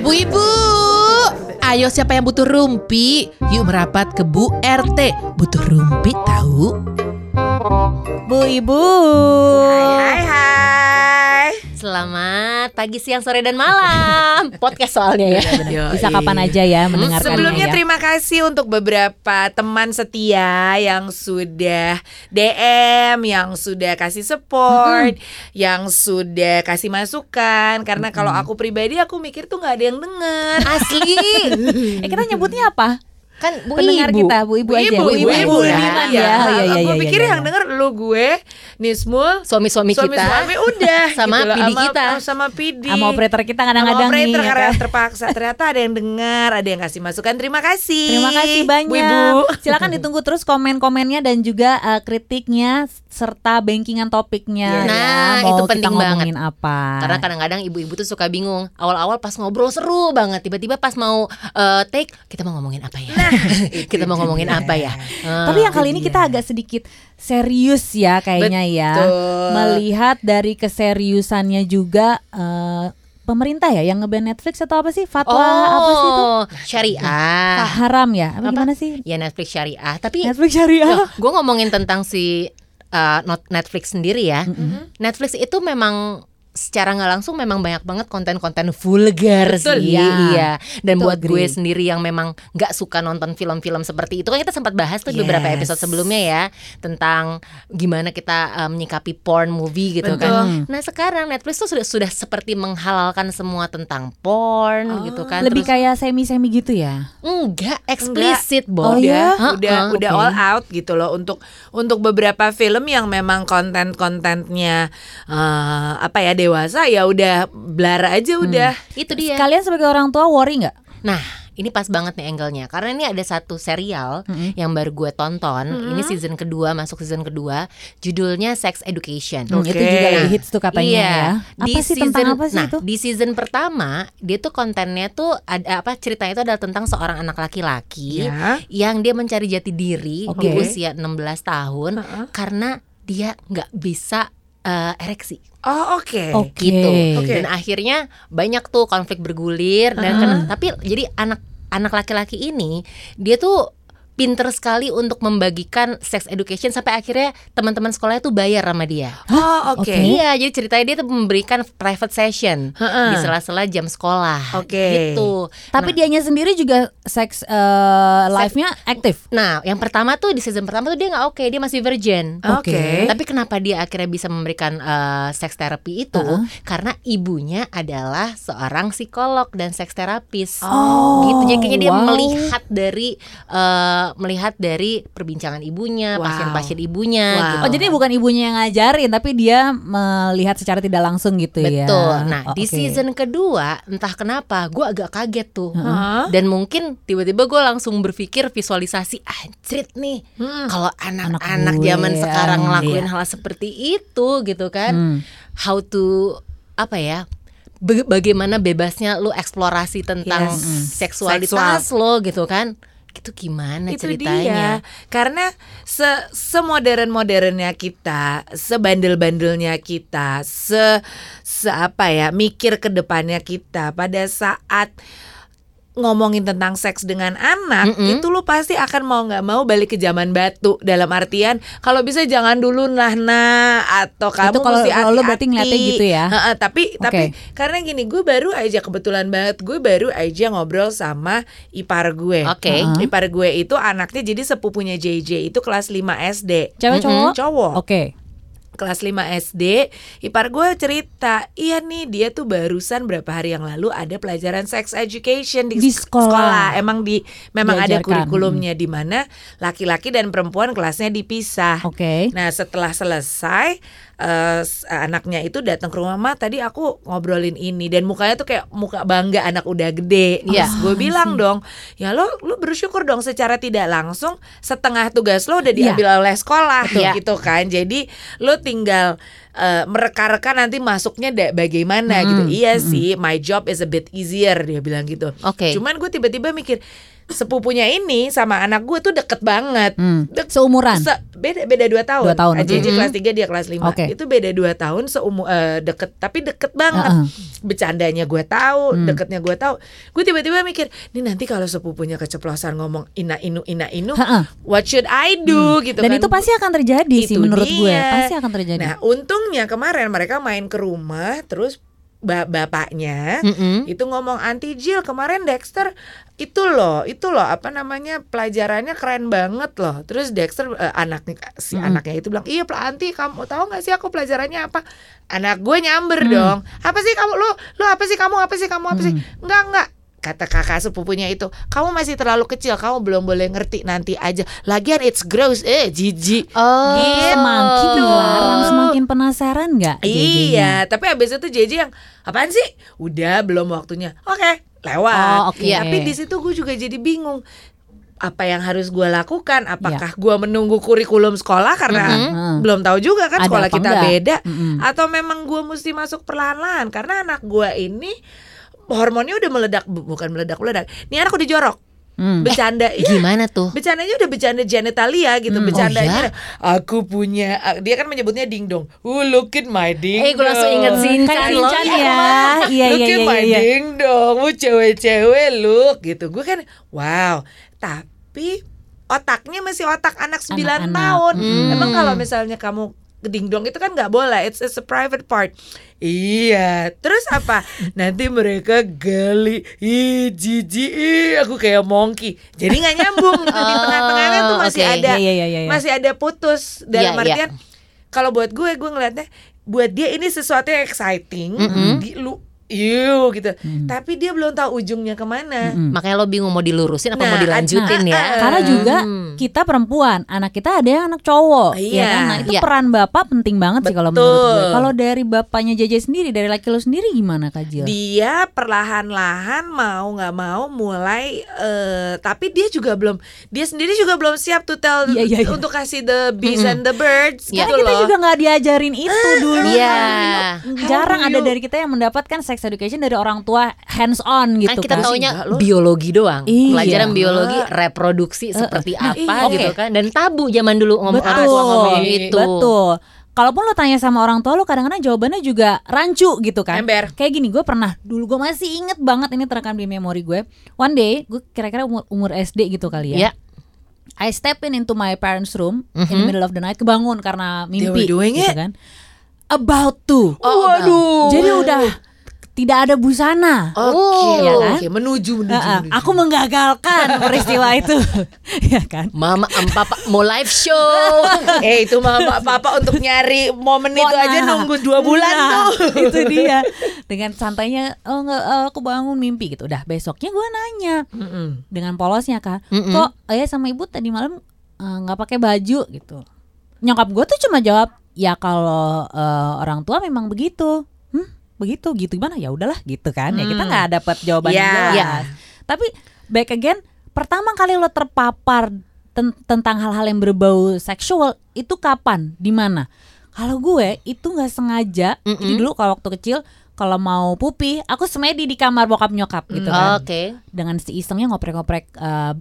Bu Ibu, ayo siapa yang butuh rumpi? Yuk merapat ke Bu RT. Butuh rumpi tahu? Bu Ibu. Hai hai. Selamat pagi, siang, sore dan malam. Podcast soalnya ya. Bisa kapan aja ya mendengarkannya Sebelumnya ya. terima kasih untuk beberapa teman setia yang sudah DM, yang sudah kasih support, yang sudah kasih masukan. Karena kalau aku pribadi aku mikir tuh nggak ada yang denger. Asli. eh kita nyebutnya apa? Kan Bu pendengar Ibu. kita Bu Ibu, Bu aja. Ibu, Bu Ibu, Bu Ibu, Budiman ya. ya. Oh, iya, iya, Aku iya, pikir iya, yang iya. denger lu gue, Nismul, Suami-suami kita. suami-suami udah Sama gitu. PD kita. sama PD Sama operator kita kadang-kadang nih. operator ya karena kan? terpaksa ternyata ada yang dengar ada yang kasih masukan terima kasih Terima kasih banyak. Bu Ibu Silakan ditunggu terus komen-komennya dan juga eh, kritiknya serta bankingan topiknya. Iya. ya. Nah, Mau itu kita penting banget. apa? Karena kadang-kadang ibu-ibu tuh suka bingung. Awal-awal pas ngobrol seru banget, tiba-tiba pas mau eh, take, kita mau ngomongin apa ya? kita mau ngomongin apa ya? Eh, Tapi yang kali ini kita agak sedikit serius ya kayaknya ya. Betul. Melihat dari keseriusannya juga eh, pemerintah ya yang ngeban Netflix atau apa sih? Fatwa apa sih itu? Oh, syariah. Ah, haram ya? Apa Apa? gimana sih? Ya Netflix syariah. Tapi Netflix syariah. gue ngomongin tentang si uh, Netflix sendiri ya. Netflix itu memang secara nggak langsung memang banyak banget konten-konten vulgar Betul, sih, iya. iya. Dan Betul, buat gue agree. sendiri yang memang nggak suka nonton film-film seperti itu kan kita sempat bahas tuh di beberapa Yes. episode sebelumnya ya tentang gimana kita uh, menyikapi porn movie gitu kan. Nah sekarang Netflix tuh sudah sudah seperti menghalalkan semua tentang porn gitu kan. Lebih Terus- kayak semi-semi gitu ya. enggak eksplisit, Oh, Bo. iya? udah udah Heeh, udah oke. all out gitu loh untuk untuk beberapa film yang memang konten-kontennya eh, apa ya dewasa ya udah blara aja udah Itu dia. Kalian sebagai orang tua worry nggak? Nah, ini pas banget nih angle-nya karena ini ada satu serial yang baru gue tonton. Ini season kedua, masuk season kedua. Judulnya Sex Education. Hmm, Oke. Itu juga lagi hits tuh katanya iya. ya. Apa sih tentang apa sih nah, itu? di season pertama dia tuh kontennya tuh ada apa ceritanya itu adalah tentang seorang anak laki-laki Ya. yang dia mencari jati diri di Oke. usia 16 tahun karena dia nggak bisa eh, ereksi oh oke Oke. gitu. Oke. Dan akhirnya banyak tuh konflik bergulir dan kena- tapi jadi anak anak laki-laki ini dia tuh pinter sekali untuk membagikan sex education sampai akhirnya teman-teman sekolahnya tuh bayar sama dia. oh oke Oke. Iya, jadi ceritanya dia tuh memberikan private session Heeh. di sela-sela jam sekolah. Oke. Gitu. Tapi dianya sendiri juga seks eh, life-nya aktif. Nah, yang pertama tuh di season pertama tuh dia nggak oke, dia masih virgin. oke Tapi kenapa dia akhirnya bisa memberikan uh, seks terapi itu? Uh-uh. Karena ibunya adalah seorang psikolog dan seks terapis. Oh, gitu. Jadi kayaknya dia wow. melihat dari uh, melihat dari perbincangan ibunya, Wow. pasien-pasien ibunya Wow. gitu. Oh jadi bukan ibunya yang ngajarin tapi dia melihat secara tidak langsung gitu ya. Betul. Nah, Oh, di season kedua, entah kenapa, gue agak kaget tuh. Hah? Dan mungkin tiba-tiba gue langsung berpikir visualisasi, anjrit nih, Hmm. kalau Anak anak-anak zaman ya. sekarang ngelakuin Iya. hal seperti itu, gitu kan? Hmm. How to apa ya? ba- Bagaimana bebasnya lu eksplorasi tentang Yes. Seksualitas lo, gitu kan? Itu gimana itu ceritanya? dia karena se semodern modernnya kita sebandel bandelnya kita se se apa ya mikir ke depannya kita pada saat ngomongin tentang seks dengan anak Mm-mm. itu lu pasti akan mau nggak mau balik ke zaman batu dalam artian kalau bisa jangan dulu nah nah atau kamu kalau- mesti kalau lu berarti ngeliatnya gitu ya? Heeh, tapi tapi Oke. karena gini gue baru aja kebetulan banget gue baru aja ngobrol sama ipar gue Oke. Heeh. Ipar gue itu anaknya jadi sepupunya JJ itu kelas 5 SD. Cewek cowok? Cowok. Oke. Kelas 5 SD, ipar gue cerita, "Iya nih, dia tuh barusan berapa hari yang lalu ada pelajaran sex education di, Di sek- sekolah. Emang di memang ada Diajarkan. kurikulumnya di mana laki-laki dan perempuan kelasnya dipisah. Oke. Nah setelah selesai s- anaknya itu datang ke rumah mah tadi aku ngobrolin ini dan mukanya tuh kayak muka bangga anak udah gede. Iya. Terus gue bilang dong, ya lo lo bersyukur dong secara tidak langsung setengah tugas lo udah Iya. diambil oleh sekolah Betul. gitu kan. Jadi lo tinggal eh, mereka-reka nanti masuknya da- bagaimana gitu. Iya sih, my job is a bit easier dia bilang gitu. Oke. Cuman gue tiba-tiba mikir sepupunya ini sama anak gue tuh deket banget. Hmm. Dek- Seumuran. Se- beda beda dua tahun. Dua tahun, Ah. JJ kelas 3 dia kelas 5 Oke. Itu beda dua tahun seumur eh, deket tapi deket banget. Heeh. Bercandanya gue tahu, Hmm. deketnya gue tahu. Gue tiba-tiba mikir, nih nanti kalau sepupunya keceplosan ngomong ina inu ina inu, Heeh. what should I do gitu Dan kan. itu pasti akan terjadi sih Itu menurut gue. dia. Pasti akan terjadi. Nah, untungnya kemarin mereka main ke rumah terus ba- bapaknya Mm-mm. itu ngomong anti Jill kemarin Dexter itu loh itu loh apa namanya pelajarannya keren banget loh terus Dexter eh, anaknya si Mm-mm. anaknya itu bilang iya anti kamu tahu nggak sih aku pelajarannya apa anak gue nyamber Mm. dong apa sih kamu lu lu apa sih kamu apa sih kamu apa sih Mm. enggak enggak kata kakak sepupunya itu kamu masih terlalu kecil kamu belum boleh ngerti nanti aja lagian it's gross eh jijik Oh, semakin gitu. dilarang semakin penasaran nggak? Iya, tapi abis itu JJ yang apaan sih? Udah belum waktunya. Oke, lewat. Oh, oke. Tapi di situ gue juga jadi bingung. Apa yang harus gue lakukan? Apakah Iya. gue menunggu kurikulum sekolah karena Mhm. belum tahu juga kan Ada sekolah kita enggak? beda? Mm-mm. Atau memang gue mesti masuk perlahan-lahan karena anak gue ini hormonnya udah meledak, bu- bukan meledak meledak. Ini anak udah jorok, Hmm. bercanda. Iya, gimana tuh? Bercandanya udah bercanda genitalia gitu, Hmm. bercandanya. Oh, Aku punya, dia kan menyebutnya ding dong. Oh look at my ding Eh, gue langsung inget Shinchan Kayak loh. Shinchan ya. Iya look iya at iya my iya. ding dong. Mu cewek-cewek look gitu. Gue kan wow. Tapi otaknya masih otak anak 9 Anak-anak. tahun. Hmm. Emang kalau misalnya kamu ding dong itu kan nggak boleh. It's, it's a private part. Iya. Terus apa? Nanti mereka gali. Ih, jijik. Ih, aku kayak monkey. Jadi nggak nyambung. gitu. Di Oh, tengah-tengahnya tuh masih oke. ada Iya, iya, iya, iya. masih ada putus dalam Iya, artian kalau buat gue gue ngeliatnya buat dia ini sesuatu yang exciting Mm-mm. di lu Iu gitu Mm. tapi dia belum tahu ujungnya ke mana Mm-mm. Makanya lo bingung mau dilurusin apa Nah, mau dilanjutin nah, ya? ah, Karena juga Hmm. kita perempuan, anak kita ada yang anak cowok, ya Iya. kan? Nah itu Iya. peran bapak penting banget sih kalau Betul. menurut gue. Kalau dari bapaknya JJ sendiri, dari laki lo sendiri gimana Kak Jill? dia perlahan-lahan mau nggak mau mulai eh, tapi dia juga belum dia sendiri juga belum siap to tell Iya, iya, iya. untuk kasih the bees and the birds Iya. gitu Karena kita loh juga nggak diajarin itu dulu. Iya. Jarang How do ada dari kita yang mendapatkan sex education dari orang tua hands on gitu kan kita kan. taunya Enggak biologi doang. Iya. Pelajaran biologi reproduksi seperti Nah, apa iya. gitu kan. Dan tabu zaman dulu ngomong Betul, ngomongin itu. betul. Kalaupun lo tanya sama orang tua lo kadang-kadang jawabannya juga rancu gitu kan. Ember. Kayak gini, gue pernah dulu gue masih inget banget ini terekam di memori gue. One day, gue kira-kira umur, umur SD gitu kali Ya. ya. I step in into my parents' room in the Mhm. middle of the night, kebangun karena They mimpi were doing gitu it? kan. About to. Oh, waduh Jadi udah tidak ada busana. oke Ya kan? oke menuju menuju, ah, menuju. aku menggagalkan peristiwa itu, ya kan? Mama, em, papa mau live show. Eh itu mama papa untuk nyari momen itu aja nunggu dua bulan Nah, tuh. itu dia dengan santainya oh enggak eh, aku bangun mimpi gitu udah besoknya gue nanya Mm-mm. dengan polosnya kak Mm-mm. kok ayah sama ibu tadi malam eh, nggak pakai baju gitu nyokap gue tuh cuma jawab ya kalau eh, orang tua memang begitu begitu gitu gimana ya udahlah gitu kan ya kita Hmm. nggak dapat jawaban Ya. jelas Ya. tapi back again pertama kali lo terpapar ten- tentang hal-hal yang berbau seksual itu kapan di mana kalau gue itu nggak sengaja jadi Mm-mm. dulu kalau waktu kecil kalau mau pupi aku semedi di kamar bokap nyokap gitu kan Oke. dengan si isengnya ngoprek-ngoprek eh,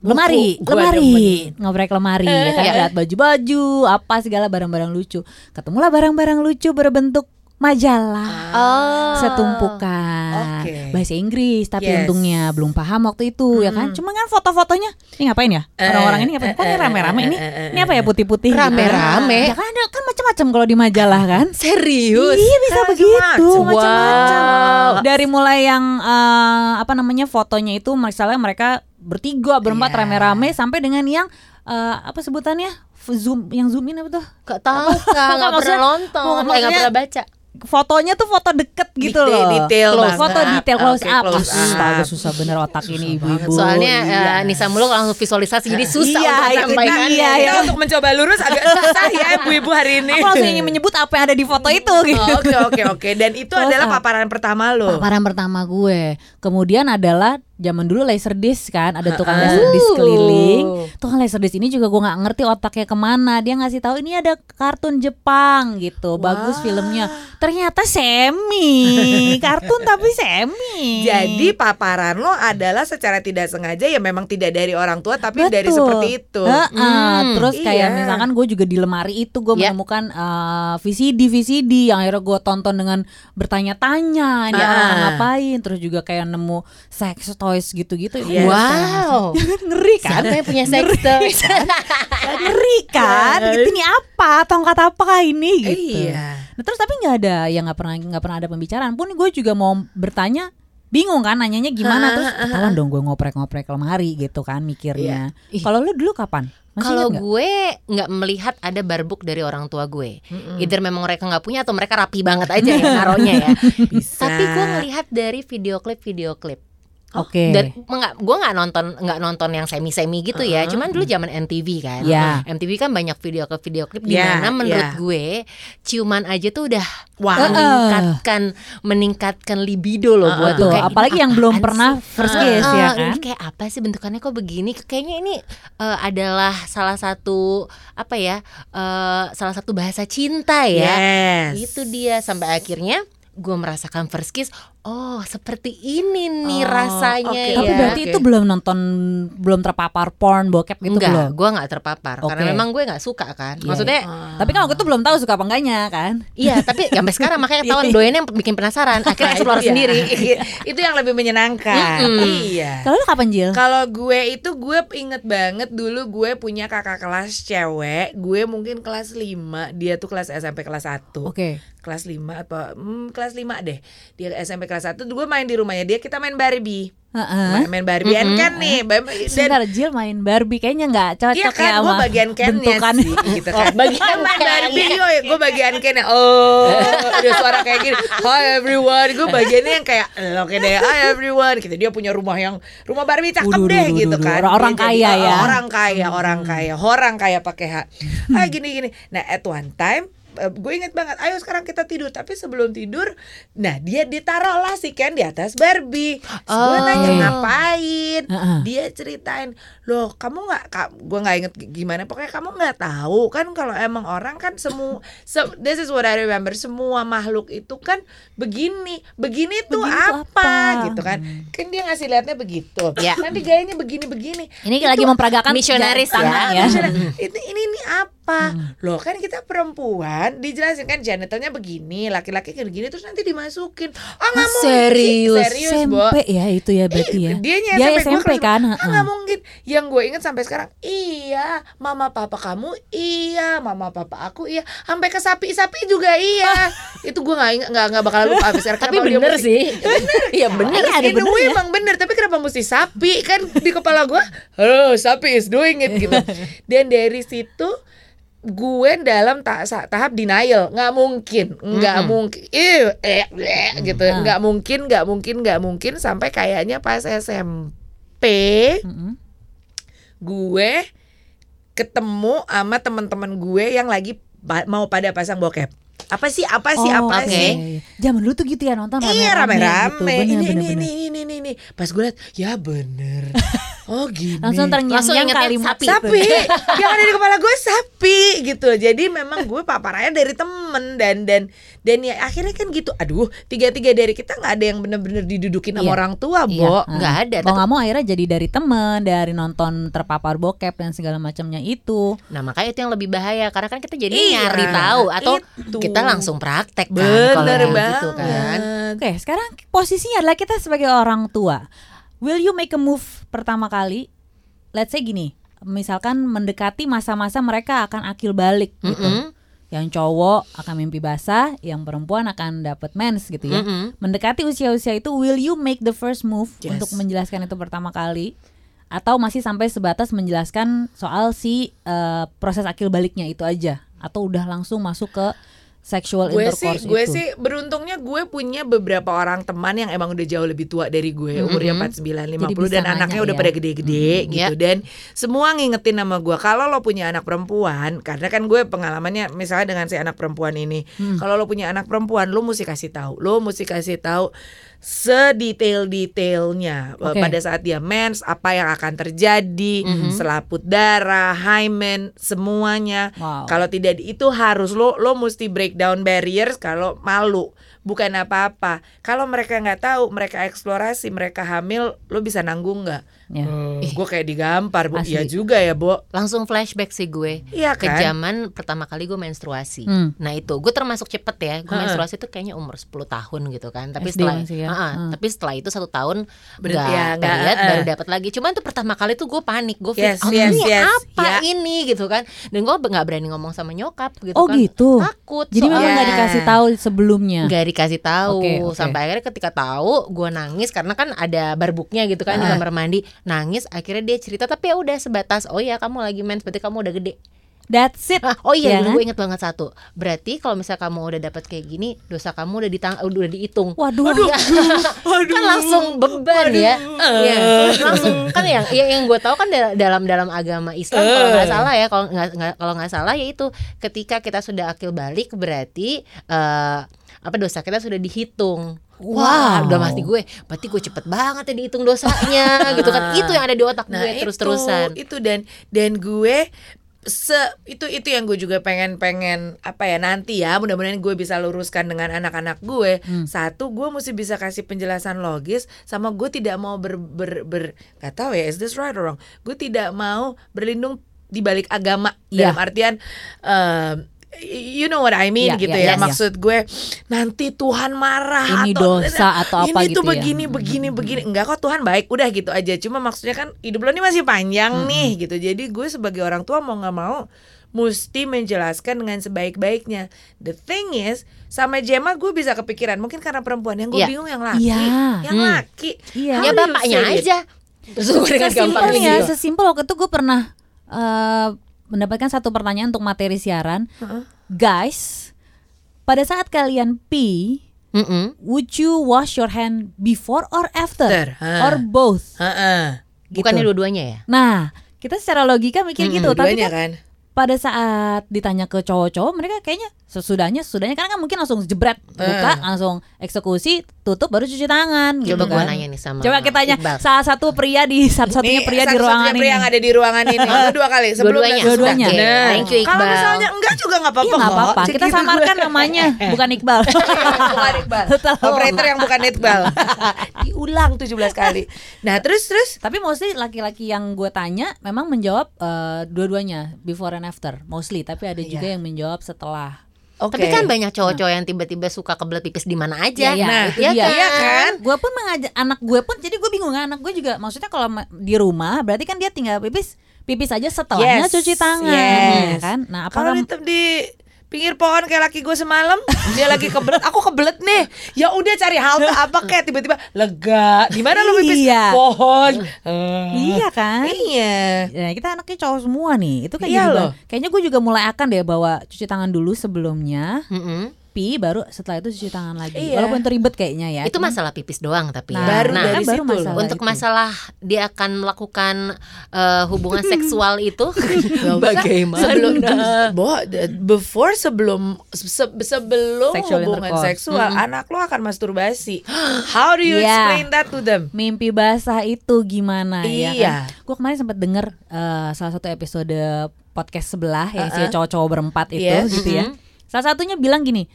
lemari, Buku, lemari, ngoprek lemari, ya kan Iya. lihat baju-baju, apa segala barang-barang lucu. Ketemulah barang-barang lucu berbentuk majalah. Oh. Setumpukan Oke. bahasa Inggris, tapi Yes. untungnya belum paham waktu itu ya kan. Hmm. Cuma kan foto-fotonya, ini ngapain ya? Eh, Orang-orang ini ngapain? Kok ini eh, rame-rame eh, ini? Ini apa ya putih-putih? Rame-rame? Ya kan ada kan macam-macam kalau di majalah kan. Serius? Iya bisa Macam-macam. begitu, macam-macam. Wow. Dari mulai yang eh, apa namanya fotonya itu misalnya mereka bertiga, berempat Iya. rame-rame sampai dengan yang eh, apa sebutannya? Zoom yang zoom in apa tuh? Gak tahu kak, nggak Maksudnya- pernah nonton, maksudnya- pernah baca. Fotonya tuh foto deket gitu Detail- loh. detail Close. banget. Foto detail close Oke, up. close up. Astaga susah bener otak ini ibu-ibu. Soalnya iya. eh, Nisa Muluk langsung visualisasi, jadi susah Iya, untuk itu menyampaikan. dia, Kita ya. untuk mencoba lurus agak susah ya ibu-ibu hari ini. Aku langsung ingin menyebut apa yang ada di foto itu gitu. Oke oke oke dan itu Close adalah up. paparan pertama lo. Paparan pertama gue. Kemudian adalah zaman dulu laserdisc kan ada tukang Ha-ha. laserdisc Uh. keliling tukang laserdisc ini juga gue nggak ngerti otaknya ke mana dia ngasih tahu ini ada kartun Jepang gitu bagus Wah. filmnya ternyata semi kartun tapi semi Jadi paparan lo adalah secara tidak sengaja ya memang tidak dari orang tua tapi dari Betul. seperti itu. Heeh, Hmm, terus kayak iya. misalkan gue juga di lemari itu gue Ya. menemukan eh, VCD VCD yang akhirnya gue tonton dengan bertanya-tanya ini Ah. orang ngapain terus juga kayak nemu sex toys gitu-gitu Yes. Wow. ngeri kan Siapa yang punya sex toys? ngeri kan gitu ini apa tongkat apakah ini gitu Iya. Nah, terus tapi nggak ada yang nggak pernah nggak pernah ada pembicaraan pun gue juga mau bertanya bingung kan nanyanya gimana terus ketahuan dong gue ngoprek-ngoprek lemari gitu kan mikirnya Ih. kalau lu dulu kapan Kalau gue nggak melihat ada barbuk dari orang tua gue, either memang mereka nggak punya atau mereka rapi banget aja ya naruhnya ya. Bisa. Tapi gue ngelihat dari video klip video klip. Oke Dan nggak, gue nggak nonton nggak nonton yang semi semi gitu ya. Cuman dulu zaman MTV kan. Ya. MTV kan banyak video klip video klip di Ya, mana menurut ya. gue ciuman aja tuh udah Wah. meningkatkan meningkatkan libido loh buat Tuh, kayak, apalagi yang belum pernah sih? first kiss ya ah, kan Ini kayak apa sih bentukannya kok begini? Kayaknya ini eh, adalah salah satu apa ya? eh, salah satu bahasa cinta ya. Yes. Itu dia sampai akhirnya gue merasakan first kiss. Oh, seperti ini nih Oh, rasanya oke, ya. Tapi berarti Oke. itu belum nonton belum terpapar porn bokep gitu Enggak, belum. gue nggak terpapar karena Oke. memang gue nggak suka kan. Iya, Maksudnya Ah. Tapi kan waktu itu belum tahu suka apa enggaknya kan. Iya, tapi sampai sekarang makanya ketahuan doyannya yang bikin penasaran. Akhirnya Nah, explore itu ya. sendiri. itu yang lebih menyenangkan. Mm-mm. Iya. Kalau lu kapan Jil? Kalau gue itu gue inget banget dulu gue punya kakak kelas cewek, gue mungkin kelas 5, dia tuh kelas SMP kelas 1. Oke. Kelas 5 apa hmm, kelas 5 deh. Dia SMP kelas 1 gue main di rumahnya dia, kita main Barbie. Heeh. Main, main Barbie and kan nih. Dan Sebentar Jil main Barbie kayaknya nggak cocok Iya ya kan, gue sama bagian Ken-nya sih gitu kan. bagian main. Barbie yoy, gue bagian Ken Oh, ada suara kayak gini. Hi everyone, gue bagiannya yang kayak oke deh, hi everyone. Gitu dia punya rumah yang rumah Barbie cakep deh gitu kan. Dia jadi- kaya oh, ya. Orang kaya, orang kaya, orang kaya pakai H. Ah gini gini. Nah at one time eh, gue inget banget, ayo sekarang kita tidur. Tapi sebelum tidur, nah dia ditaruh lah si Ken di atas Barbie. Terus gue Oh. nanya ngapain? Heeh. Dia ceritain, loh kamu nggak, ka- gue nggak inget gimana. Pokoknya kamu nggak tahu kan kalau emang orang kan semua, se- this is what I remember. Semua makhluk itu kan begini, begini tuh Begini apa, apa? gitu kan? Kan dia ngasih liatnya begitu. Ya. Nanti gayanya begini-begini. Ini lagi memperagakan Misionaris ya. ya. Ini ini ini apa? Loh kan kita perempuan dijelasin kan janitornya begini, laki-laki kayak begini terus nanti dimasukin. Oh nggak mungkin. serius? serius, Bo. SMP ya itu ya berarti ya. Dia SMP, gua SMP kelas- kan. Ah, nggak mungkin. Yang gue inget sampai sekarang, iya, mama papa kamu iya, mama papa aku iya, sampai ke sapi-sapi juga iya. Itu gue nggak nggak nggak bakal lupa sekarang. Tapi bener mesti- sih. Iya bener. Iya, ada In a way benernya. emang bener Tapi kenapa mesti sapi Kan di kepala gue Halo sapi is doing it gitu Dan dari situ Gue dalam ta- tahap denial nggak mungkin nggak Mm-mm. mungkin Ih, eh, eh, gitu Ah. nggak mungkin nggak mungkin nggak mungkin sampai kayaknya pas SMP Mm-mm. Gue ketemu sama teman-teman gue yang lagi mau pada pasang bokep apa sih apa sih Oh, apa oke. sih Zaman dulu tuh gitu ya nonton Iya rame-rame. gitu. rame-rame. Bener, ini, bener, ini, bener. ini ini ini ini. Pas gue liat, ya bener. Oh gini. Langsung Langsung terngiang-ngiang ingetnya kalimat sapi. sapi. yang ada di kepala gue sapi gitu. Jadi memang gue paparannya dari temen dan dan dan ya akhirnya kan gitu. Aduh, tiga-tiga dari kita nggak ada yang bener-bener didudukin sama Iya. orang tua, Iya, Bo. heeh. Nggak ada, Mau nggak mau akhirnya jadi dari temen, dari nonton terpapar bokep dan segala macamnya itu. Nah makanya itu yang lebih bahaya karena kan kita jadi Iya, nyari tahu atau itu. kita langsung praktek kan kalau Bener yang banget. gitu kan. Oke, sekarang posisinya adalah kita sebagai orang tua. Will you make a move pertama kali? Let's say gini, misalkan mendekati masa-masa mereka akan akil balik gitu. Mm-mm. Yang cowok akan mimpi basah, yang perempuan akan dapat mens gitu ya. Mm-mm. Mendekati usia-usia itu, will you make the first move Yes. untuk menjelaskan itu pertama kali? Atau masih sampai sebatas menjelaskan soal si eh, proses akil baliknya itu aja? Atau udah langsung masuk ke sexual gue sih intercourse gue itu? sih beruntungnya gue punya beberapa orang teman yang emang udah jauh lebih tua dari gue umurnya Mhm. 49 Jadi 50 bisa dan nanya anaknya udah ya. pada gede-gede Mhm, gitu dan semua ngingetin nama gue kalau lo punya anak perempuan karena kan gue pengalamannya misalnya dengan si anak perempuan ini Hmm. kalau lo punya anak perempuan lo mesti kasih tahu lo mesti kasih tahu sedetail-detailnya Eh, Oke. pada saat dia mens apa yang akan terjadi Mhm. selaput darah hymen semuanya Wow. kalau tidak itu harus lo lo mesti break down barriers kalau malu bukan apa-apa kalau mereka nggak tahu mereka eksplorasi mereka hamil lo bisa nanggung nggak Ya. gue kayak digampar bu iya juga ya bu Langsung flashback sih gue iya ke kan zaman pertama kali gue menstruasi. Hmm. Nah itu gue termasuk cepet ya. Gue menstruasi tuh kayaknya umur 10 tahun gitu kan. Tapi SD setelah ya? Heeh, Hmm. tapi setelah itu satu tahun nggak ya, period, heeh. baru dapat lagi. Cuman tuh pertama kali tuh gue panik. Gue Yes, oh, yes, ini yes. apa Ya. ini gitu kan. Dan gue nggak berani ngomong sama nyokap gitu Oh kan. gitu. Takut. Jadi memang nggak dikasih tahu sebelumnya. nggak dikasih tahu Oke, oke. sampai akhirnya ketika tahu gue nangis karena kan ada barbuknya gitu kan di Ah. kamar mandi nangis akhirnya dia cerita tapi ya udah sebatas oh ya kamu lagi mens berarti kamu udah gede That's it. Ah, oh iya Ya kan? gue inget banget satu berarti kalau misalnya kamu udah dapat kayak gini dosa kamu udah ditang udah dihitung Waduh. kan langsung beban ya Iya, langsung kan yang ya, yang gue tahu kan da- dalam dalam agama Islam kalau nggak salah ya kalau nggak kalau nggak salah ya itu ketika kita sudah akil balik berarti eh, apa dosa kita sudah dihitung Wah, Wow. udah mati gue. Berarti gue cepet banget ya dihitung dosanya, gitu kan? Itu yang ada di otak Nah, gue terus-terusan. itu, itu dan dan gue se itu itu yang gue juga pengen pengen apa ya nanti ya mudah-mudahan gue bisa luruskan dengan anak-anak gue Hmm. satu gue mesti bisa kasih penjelasan logis sama gue tidak mau ber ber, ber gak tahu ya is this right or wrong gue tidak mau berlindung di balik agama Iya. dalam artian um, you know what I mean Iya, gitu iya, ya iya. maksud gue nanti Tuhan marah Ini atau dosa atau apa ini gitu tuh ya. begini begini begini enggak kok Tuhan baik udah gitu aja cuma maksudnya kan hidup lo ini masih panjang nih gitu jadi gue sebagai orang tua mau nggak mau mesti menjelaskan dengan sebaik-baiknya the thing is sama Gemma gue bisa kepikiran mungkin karena perempuan yang gue Iya. bingung yang laki Iya. yang Hmm. laki. How ya bapaknya aja. Terus gue dengan Sesimpel gampangnya ya, gitu. sesimpel waktu itu gue pernah eh, mendapatkan satu pertanyaan untuk materi siaran. Heeh. Guys, pada saat kalian pee, Mm-mm. would you wash your hand before or after? After, ha. Or both? Heeh. Bukannya Gitu. dua-duanya ya? Nah, kita secara logika mikir Mm-mm, gitu, tapi kan kan pada saat ditanya ke cowok-cowok mereka kayaknya sesudahnya sesudahnya. Karena kan mungkin langsung jebret buka langsung eksekusi tutup baru cuci tangan gitu Coba gue kan. nanya nih sama coba kita tanya Iqbal. salah satu pria di satu-satunya Nih, pria di ruangan pria ini. yang ada di ruangan ini. Dua kali sebelum Dua-duanya. Oke, Nah, thank you, Kalau misalnya enggak juga nggak apa-apa Iya nggak kok. apa-apa. Kita samarkan gue. namanya bukan Iqbal. Bukan Iqbal. Operator yang bukan Iqbal. Diulang 17 kali. Nah, terus terus. Tapi mostly laki-laki yang gue tanya memang menjawab eh, dua-duanya before and after mostly. Tapi ada juga Iya. yang menjawab setelah Oke. Tapi kan banyak cowok-cowok yang tiba-tiba suka kebelet pipis di mana aja. Iya, iya, Nah, itu Iya dia. kan? Iya kan? gue pun mengajak anak gue pun jadi gue bingung kan anak gue juga maksudnya kalau di rumah berarti kan dia tinggal pipis pipis aja setelahnya Yes, cuci tangan yes. ya kan nah Kalau apakah di, di pinggir pohon kayak laki gue semalam, dia lagi kebelet, aku kebelet nih. Ya udah cari halte apa kayak tiba-tiba lega. Di mana lu pipis? Iya. Pohon. Eh, iya kan Iya. Ya, kita anaknya cowok semua nih. Itu kan Iya loh. ba- Kayaknya gue juga mulai akan deh bawa cuci tangan dulu sebelumnya, Mm-mm. Pi baru setelah itu cuci tangan lagi. Iya. Walaupun itu ribet kayaknya ya. Itu cuman- masalah pipis doang tapi Nah, ya. Baru nah, dari baru situ masalah untuk itu. masalah dia akan melakukan eh, hubungan seksual itu bagaimana? Sebelum before sebelum se- sebelum Sexual hubungan intercourse. seksual, anak lo akan masturbasi. How do you Iya. explain that to them? mimpi basah itu gimana ya Iya. kan? Gue kemarin sempat denger eh, salah satu episode podcast sebelah yang isinya cowok-cowok berempat itu Yes. gitu ya. Salah satunya bilang gini,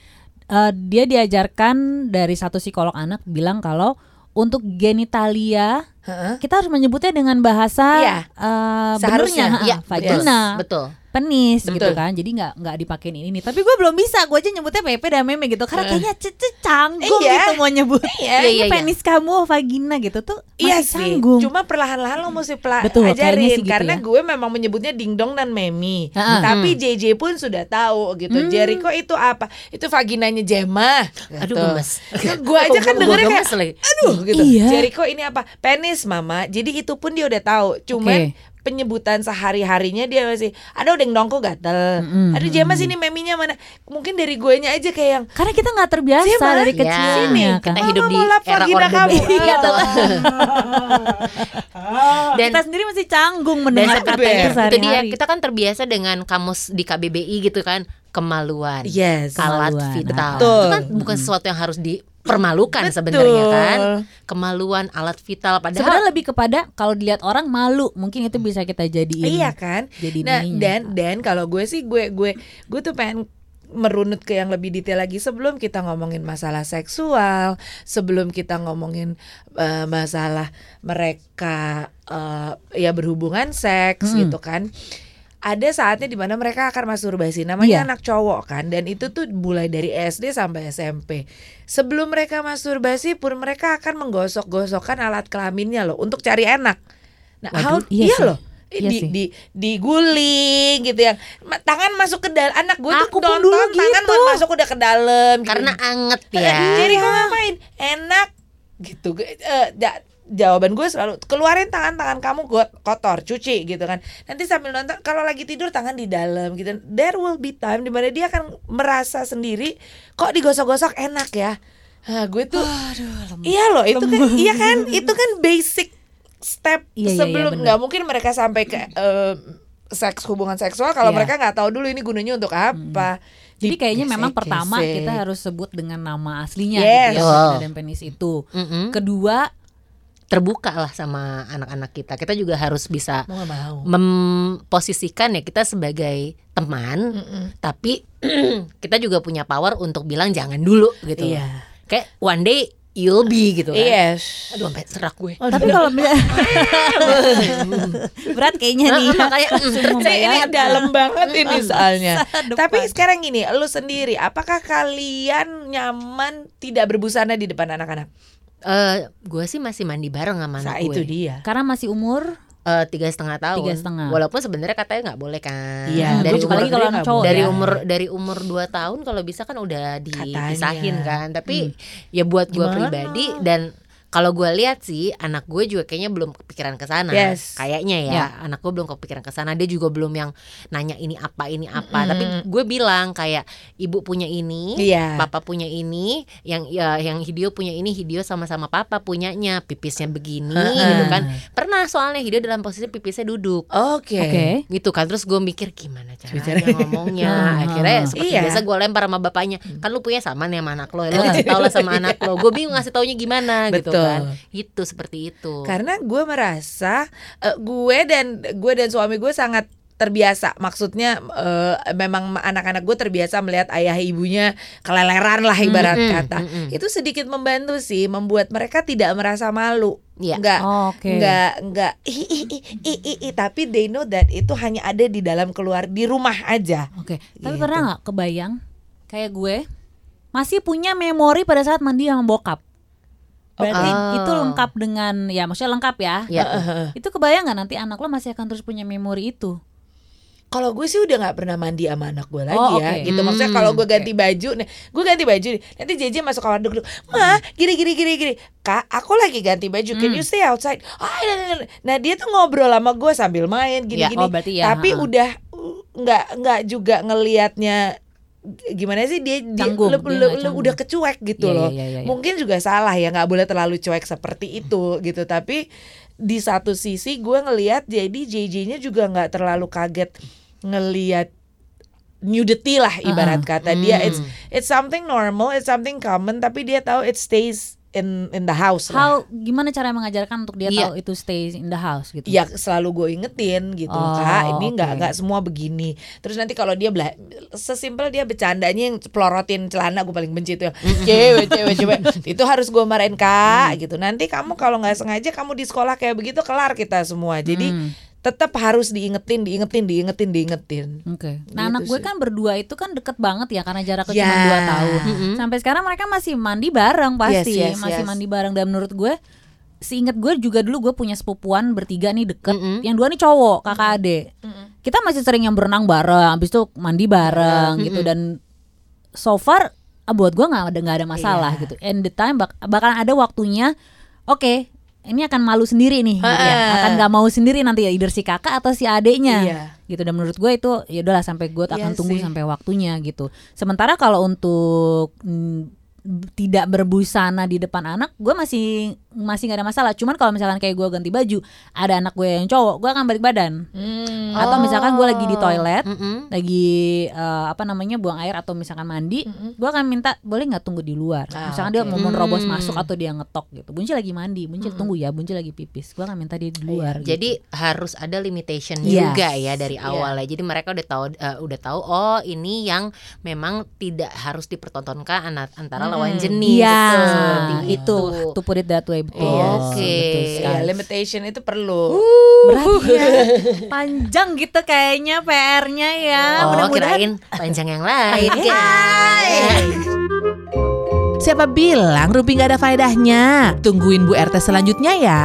eh, dia diajarkan dari satu psikolog anak bilang kalau untuk genitalia Heeh. kita harus menyebutnya dengan bahasa Iya. eh, Seharusnya. benernya, ha, vagina, betul. Penis gitu Betul. kan. Jadi nggak nggak dipakein ini nih. Tapi gue belum bisa, gue aja nyebutnya pepe dan meme gitu. Karena kayaknya cece canggung Iya. gitu mau nyebut. Iya, iya, iya. penis kamu vagina gitu tuh Iya masih sih, canggung. cuma perlahan-lahan lo mesti pela- Betul, kayaknya ajarin sih gitu karena ya. gue memang menyebutnya dingdong dan memi. Ha-ha. Tapi JJ pun sudah tahu gitu. Hmm. Jericho itu apa? Itu vaginanya Gemma. Aduh gitu. gemes. gue aja kan dengernya kayak aduh gitu. Iya. Jericho ini apa? Penis mama. Jadi itu pun dia udah tahu. Cuman Oke. Penyebutan sehari-harinya dia masih aduh dingdongku gatel. Mm-mm, Aduh Gemma sini meminya mana? Mungkin dari guenya aja kayak yang Karena kita nggak terbiasa Siapa? dari Ya, kecilnya kan. kita hidup Mama di era orde kamu. baru. Iya. Dan kita sendiri masih canggung mendengar kata itu itu dia sehari-hari. kita kan terbiasa dengan kamus di KBBI gitu kan kemaluan Yes. alat Kemaluan, vital betul. itu kan bukan sesuatu yang harus di permalukan sebenarnya kan kemaluan alat vital padahal Sebenarnya lebih kepada kalau dilihat orang malu, mungkin itu bisa kita jadiin. Iya kan? Jadi Nah, ininya. dan dan kalau gue sih gue gue gue tuh pengen merunut ke yang lebih detail lagi sebelum kita ngomongin masalah seksual, sebelum kita ngomongin eh, masalah mereka eh, ya berhubungan seks Hmm. gitu kan. Ada saatnya di mana mereka akan masturbasi namanya Iya. anak cowok kan dan itu tuh mulai dari SD sampai SMP. Sebelum mereka masturbasi pun mereka akan menggosok-gosokkan alat kelaminnya loh untuk cari enak. Nah, Waduh, how, iya iya sih. loh Iya di, sih. di diguling gitu ya Ma- tangan masuk ke dalam anak gue tuh nonton dulu tangan gitu. masuk udah ke dalam gitu. karena anget Eh, ya jadi ngapain enak gitu ja- jawaban gue selalu keluarin tangan-tangan kamu gue kotor cuci gitu kan. Nanti sambil nonton kalau lagi tidur tangan di dalam gitu. There will be time di mana dia akan merasa sendiri kok digosok-gosok? Enak ya. Nah, gue tuh iya loh itu kan iya kan? Itu kan basic step Iya, iya, iya, sebelum nggak mungkin mereka sampai ke eh, seks hubungan seksual. Kalau Iya. mereka nggak tahu dulu ini gunanya untuk apa. Jadi kayaknya memang Gesek-gesek. pertama kita harus sebut dengan nama aslinya Yes. gitu ya, vagina dan penis itu. Mm-mm. Kedua, terbuka lah sama anak-anak kita kita juga harus bisa mau nggak mau memposisikan ya kita sebagai teman Mm-mm. tapi kita juga punya power untuk bilang jangan dulu gitu loh. Iya. kayak one day you'll be gitu kan Yes. aduh sampai serak gue tapi kalau berat kayaknya nih. Nah, makanya mm, ini dalam banget ini soalnya. Tapi sekarang gini, lu sendiri, apakah kalian nyaman tidak berbusana di depan anak-anak? Eh, gue sih masih mandi bareng sama anak itu gue dia. Karena masih umur Eh, tiga setengah tahun Tiga setengah. walaupun sebenarnya katanya nggak boleh kan Iya, dari umur lagi kalau cowok dari ya. umur dari umur 2 tahun kalau bisa kan udah dipisahin Katanya. kan tapi ya buat gue pribadi dan kalau gue lihat sih anak gue juga kayaknya belum kepikiran ke sana Yes. kayaknya ya Ya. anak gue belum kepikiran ke sana dia juga belum yang nanya ini apa ini apa Mm-mm. tapi gue bilang kayak ibu punya ini Iya. papa punya ini yang ya yang Hideo punya ini Hideo sama-sama papa punyanya pipisnya begini Heeh. gitu kan pernah soalnya Hideo dalam posisi pipisnya duduk Oke. Oke. gitu kan terus gue mikir gimana caranya Bicara- ngomongnya akhirnya seperti Iya. biasa gue lempar sama bapaknya kan lu punya sama nih sama anak lo lo kasih tau lah sama anak lo gue bingung ngasih taunya gimana gitu Betul. Kan itu seperti itu Karena gue merasa eh, gue dan gue dan suami gue sangat terbiasa maksudnya eh, memang anak-anak gue terbiasa melihat ayah ibunya keleleran lah ibarat Mm-mm, kata mm-mm. itu sedikit membantu sih membuat mereka tidak merasa malu Iya. nggak Oh, Oke. nggak nggak i, i, i, i, i, i, tapi they know that itu hanya ada di dalam keluar di rumah aja Oke. Tapi Gitu. pernah nggak kebayang kayak gue masih punya memori pada saat mandi sama bokap. Berarti Oh. itu lengkap dengan ya maksudnya lengkap ya. ya Itu kebayang nggak nanti anak lo masih akan terus punya memori itu? kalau gue sih udah nggak pernah mandi sama anak gue lagi Oh, ya oke. gitu maksudnya Hmm, kalau gue oke. ganti baju nih gue ganti baju nih nanti JJ masuk kamar duduk ma gini gini gini gini kak aku lagi ganti baju can Hmm. you stay outside ah, nah, nah, nah. nah dia tuh ngobrol sama gue sambil main gini Ya, gini oh, berarti ya, tapi ha-ha. udah uh, nggak nggak juga ngelihatnya gimana sih dia, dia Canggung, lu- dia canggung. udah kecuek gitu Iya, loh iya, iya, iya. mungkin juga salah ya nggak boleh terlalu cuek seperti itu gitu tapi di satu sisi gue ngelihat jadi JJ-nya juga nggak terlalu kaget ngelihat nudity lah ibarat Uh-uh. kata dia Hmm. it's it's something normal it's something common tapi dia tahu it stays in in the house lah. How gimana cara mengajarkan untuk dia Iya. tahu itu stay in the house gitu? Ya selalu gue ingetin gitu Oh, kak ini nggak oke. nggak semua begini terus nanti kalau dia bela sesimpel dia bercandanya yang pelorotin celana gue paling benci itu cewek cewek cewek itu harus gue marahin kak gitu nanti kamu kalau nggak sengaja kamu di sekolah kayak begitu kelar kita semua jadi Hmm. Tetap harus diingetin diingetin diingetin diingetin Oke. Nah, Gitu anak gue sih. kan berdua itu kan deket banget ya karena jaraknya Ya. cuma 2 tahun. Mm-mm. Sampai sekarang mereka masih mandi bareng pasti, Yes, yes, masih yes. mandi bareng dan menurut gue seingat gue juga dulu gue punya sepupuan bertiga nih deket. Mm-mm. Yang dua nih cowok, kakak adik. Kita masih sering yang berenang bareng, habis itu mandi bareng gitu dan so far ah, buat gue nggak ada nggak ada masalah Iya. gitu. And the time bak bakalan ada waktunya, oke ini akan malu sendiri nih, gitu ya. Akan nggak mau sendiri nanti ya, either si kakak atau si adeknya Iya. gitu dan menurut gue itu ya udahlah sampai gue Iya akan tunggu sih. sampai waktunya gitu sementara kalau untuk mm, tidak berbusana di depan anak, gue masih masih nggak ada masalah. Cuman kalau misalkan kayak gue ganti baju, ada anak gue yang cowok, gue akan balik badan. Hmm. Atau misalkan gue lagi di toilet, Mm-mm. lagi eh, apa namanya buang air atau misalkan mandi, gue akan minta boleh nggak tunggu di luar. Ah, misalkan dia oke. mau menerobos Hmm. masuk atau dia ngetok gitu. Buncil lagi mandi, buncil tunggu ya, buncil lagi pipis. Gue akan minta dia di luar. gitu. Jadi harus ada limitation Yes. juga ya dari Iya. awal ya. Jadi mereka udah tahu eh, udah tahu oh ini yang memang tidak harus dipertontonkan antara lawan jenis. Iya, Seperti itu to put it that way betul. Oke. betul Iya, sekali. limitation itu perlu. Berat ya. Panjang gitu kayaknya PR-nya ya. Oh, Mudah-mudahan kirain panjang yang lain. Siapa bilang Ruby nggak ada faedahnya? Tungguin Bu RT selanjutnya ya.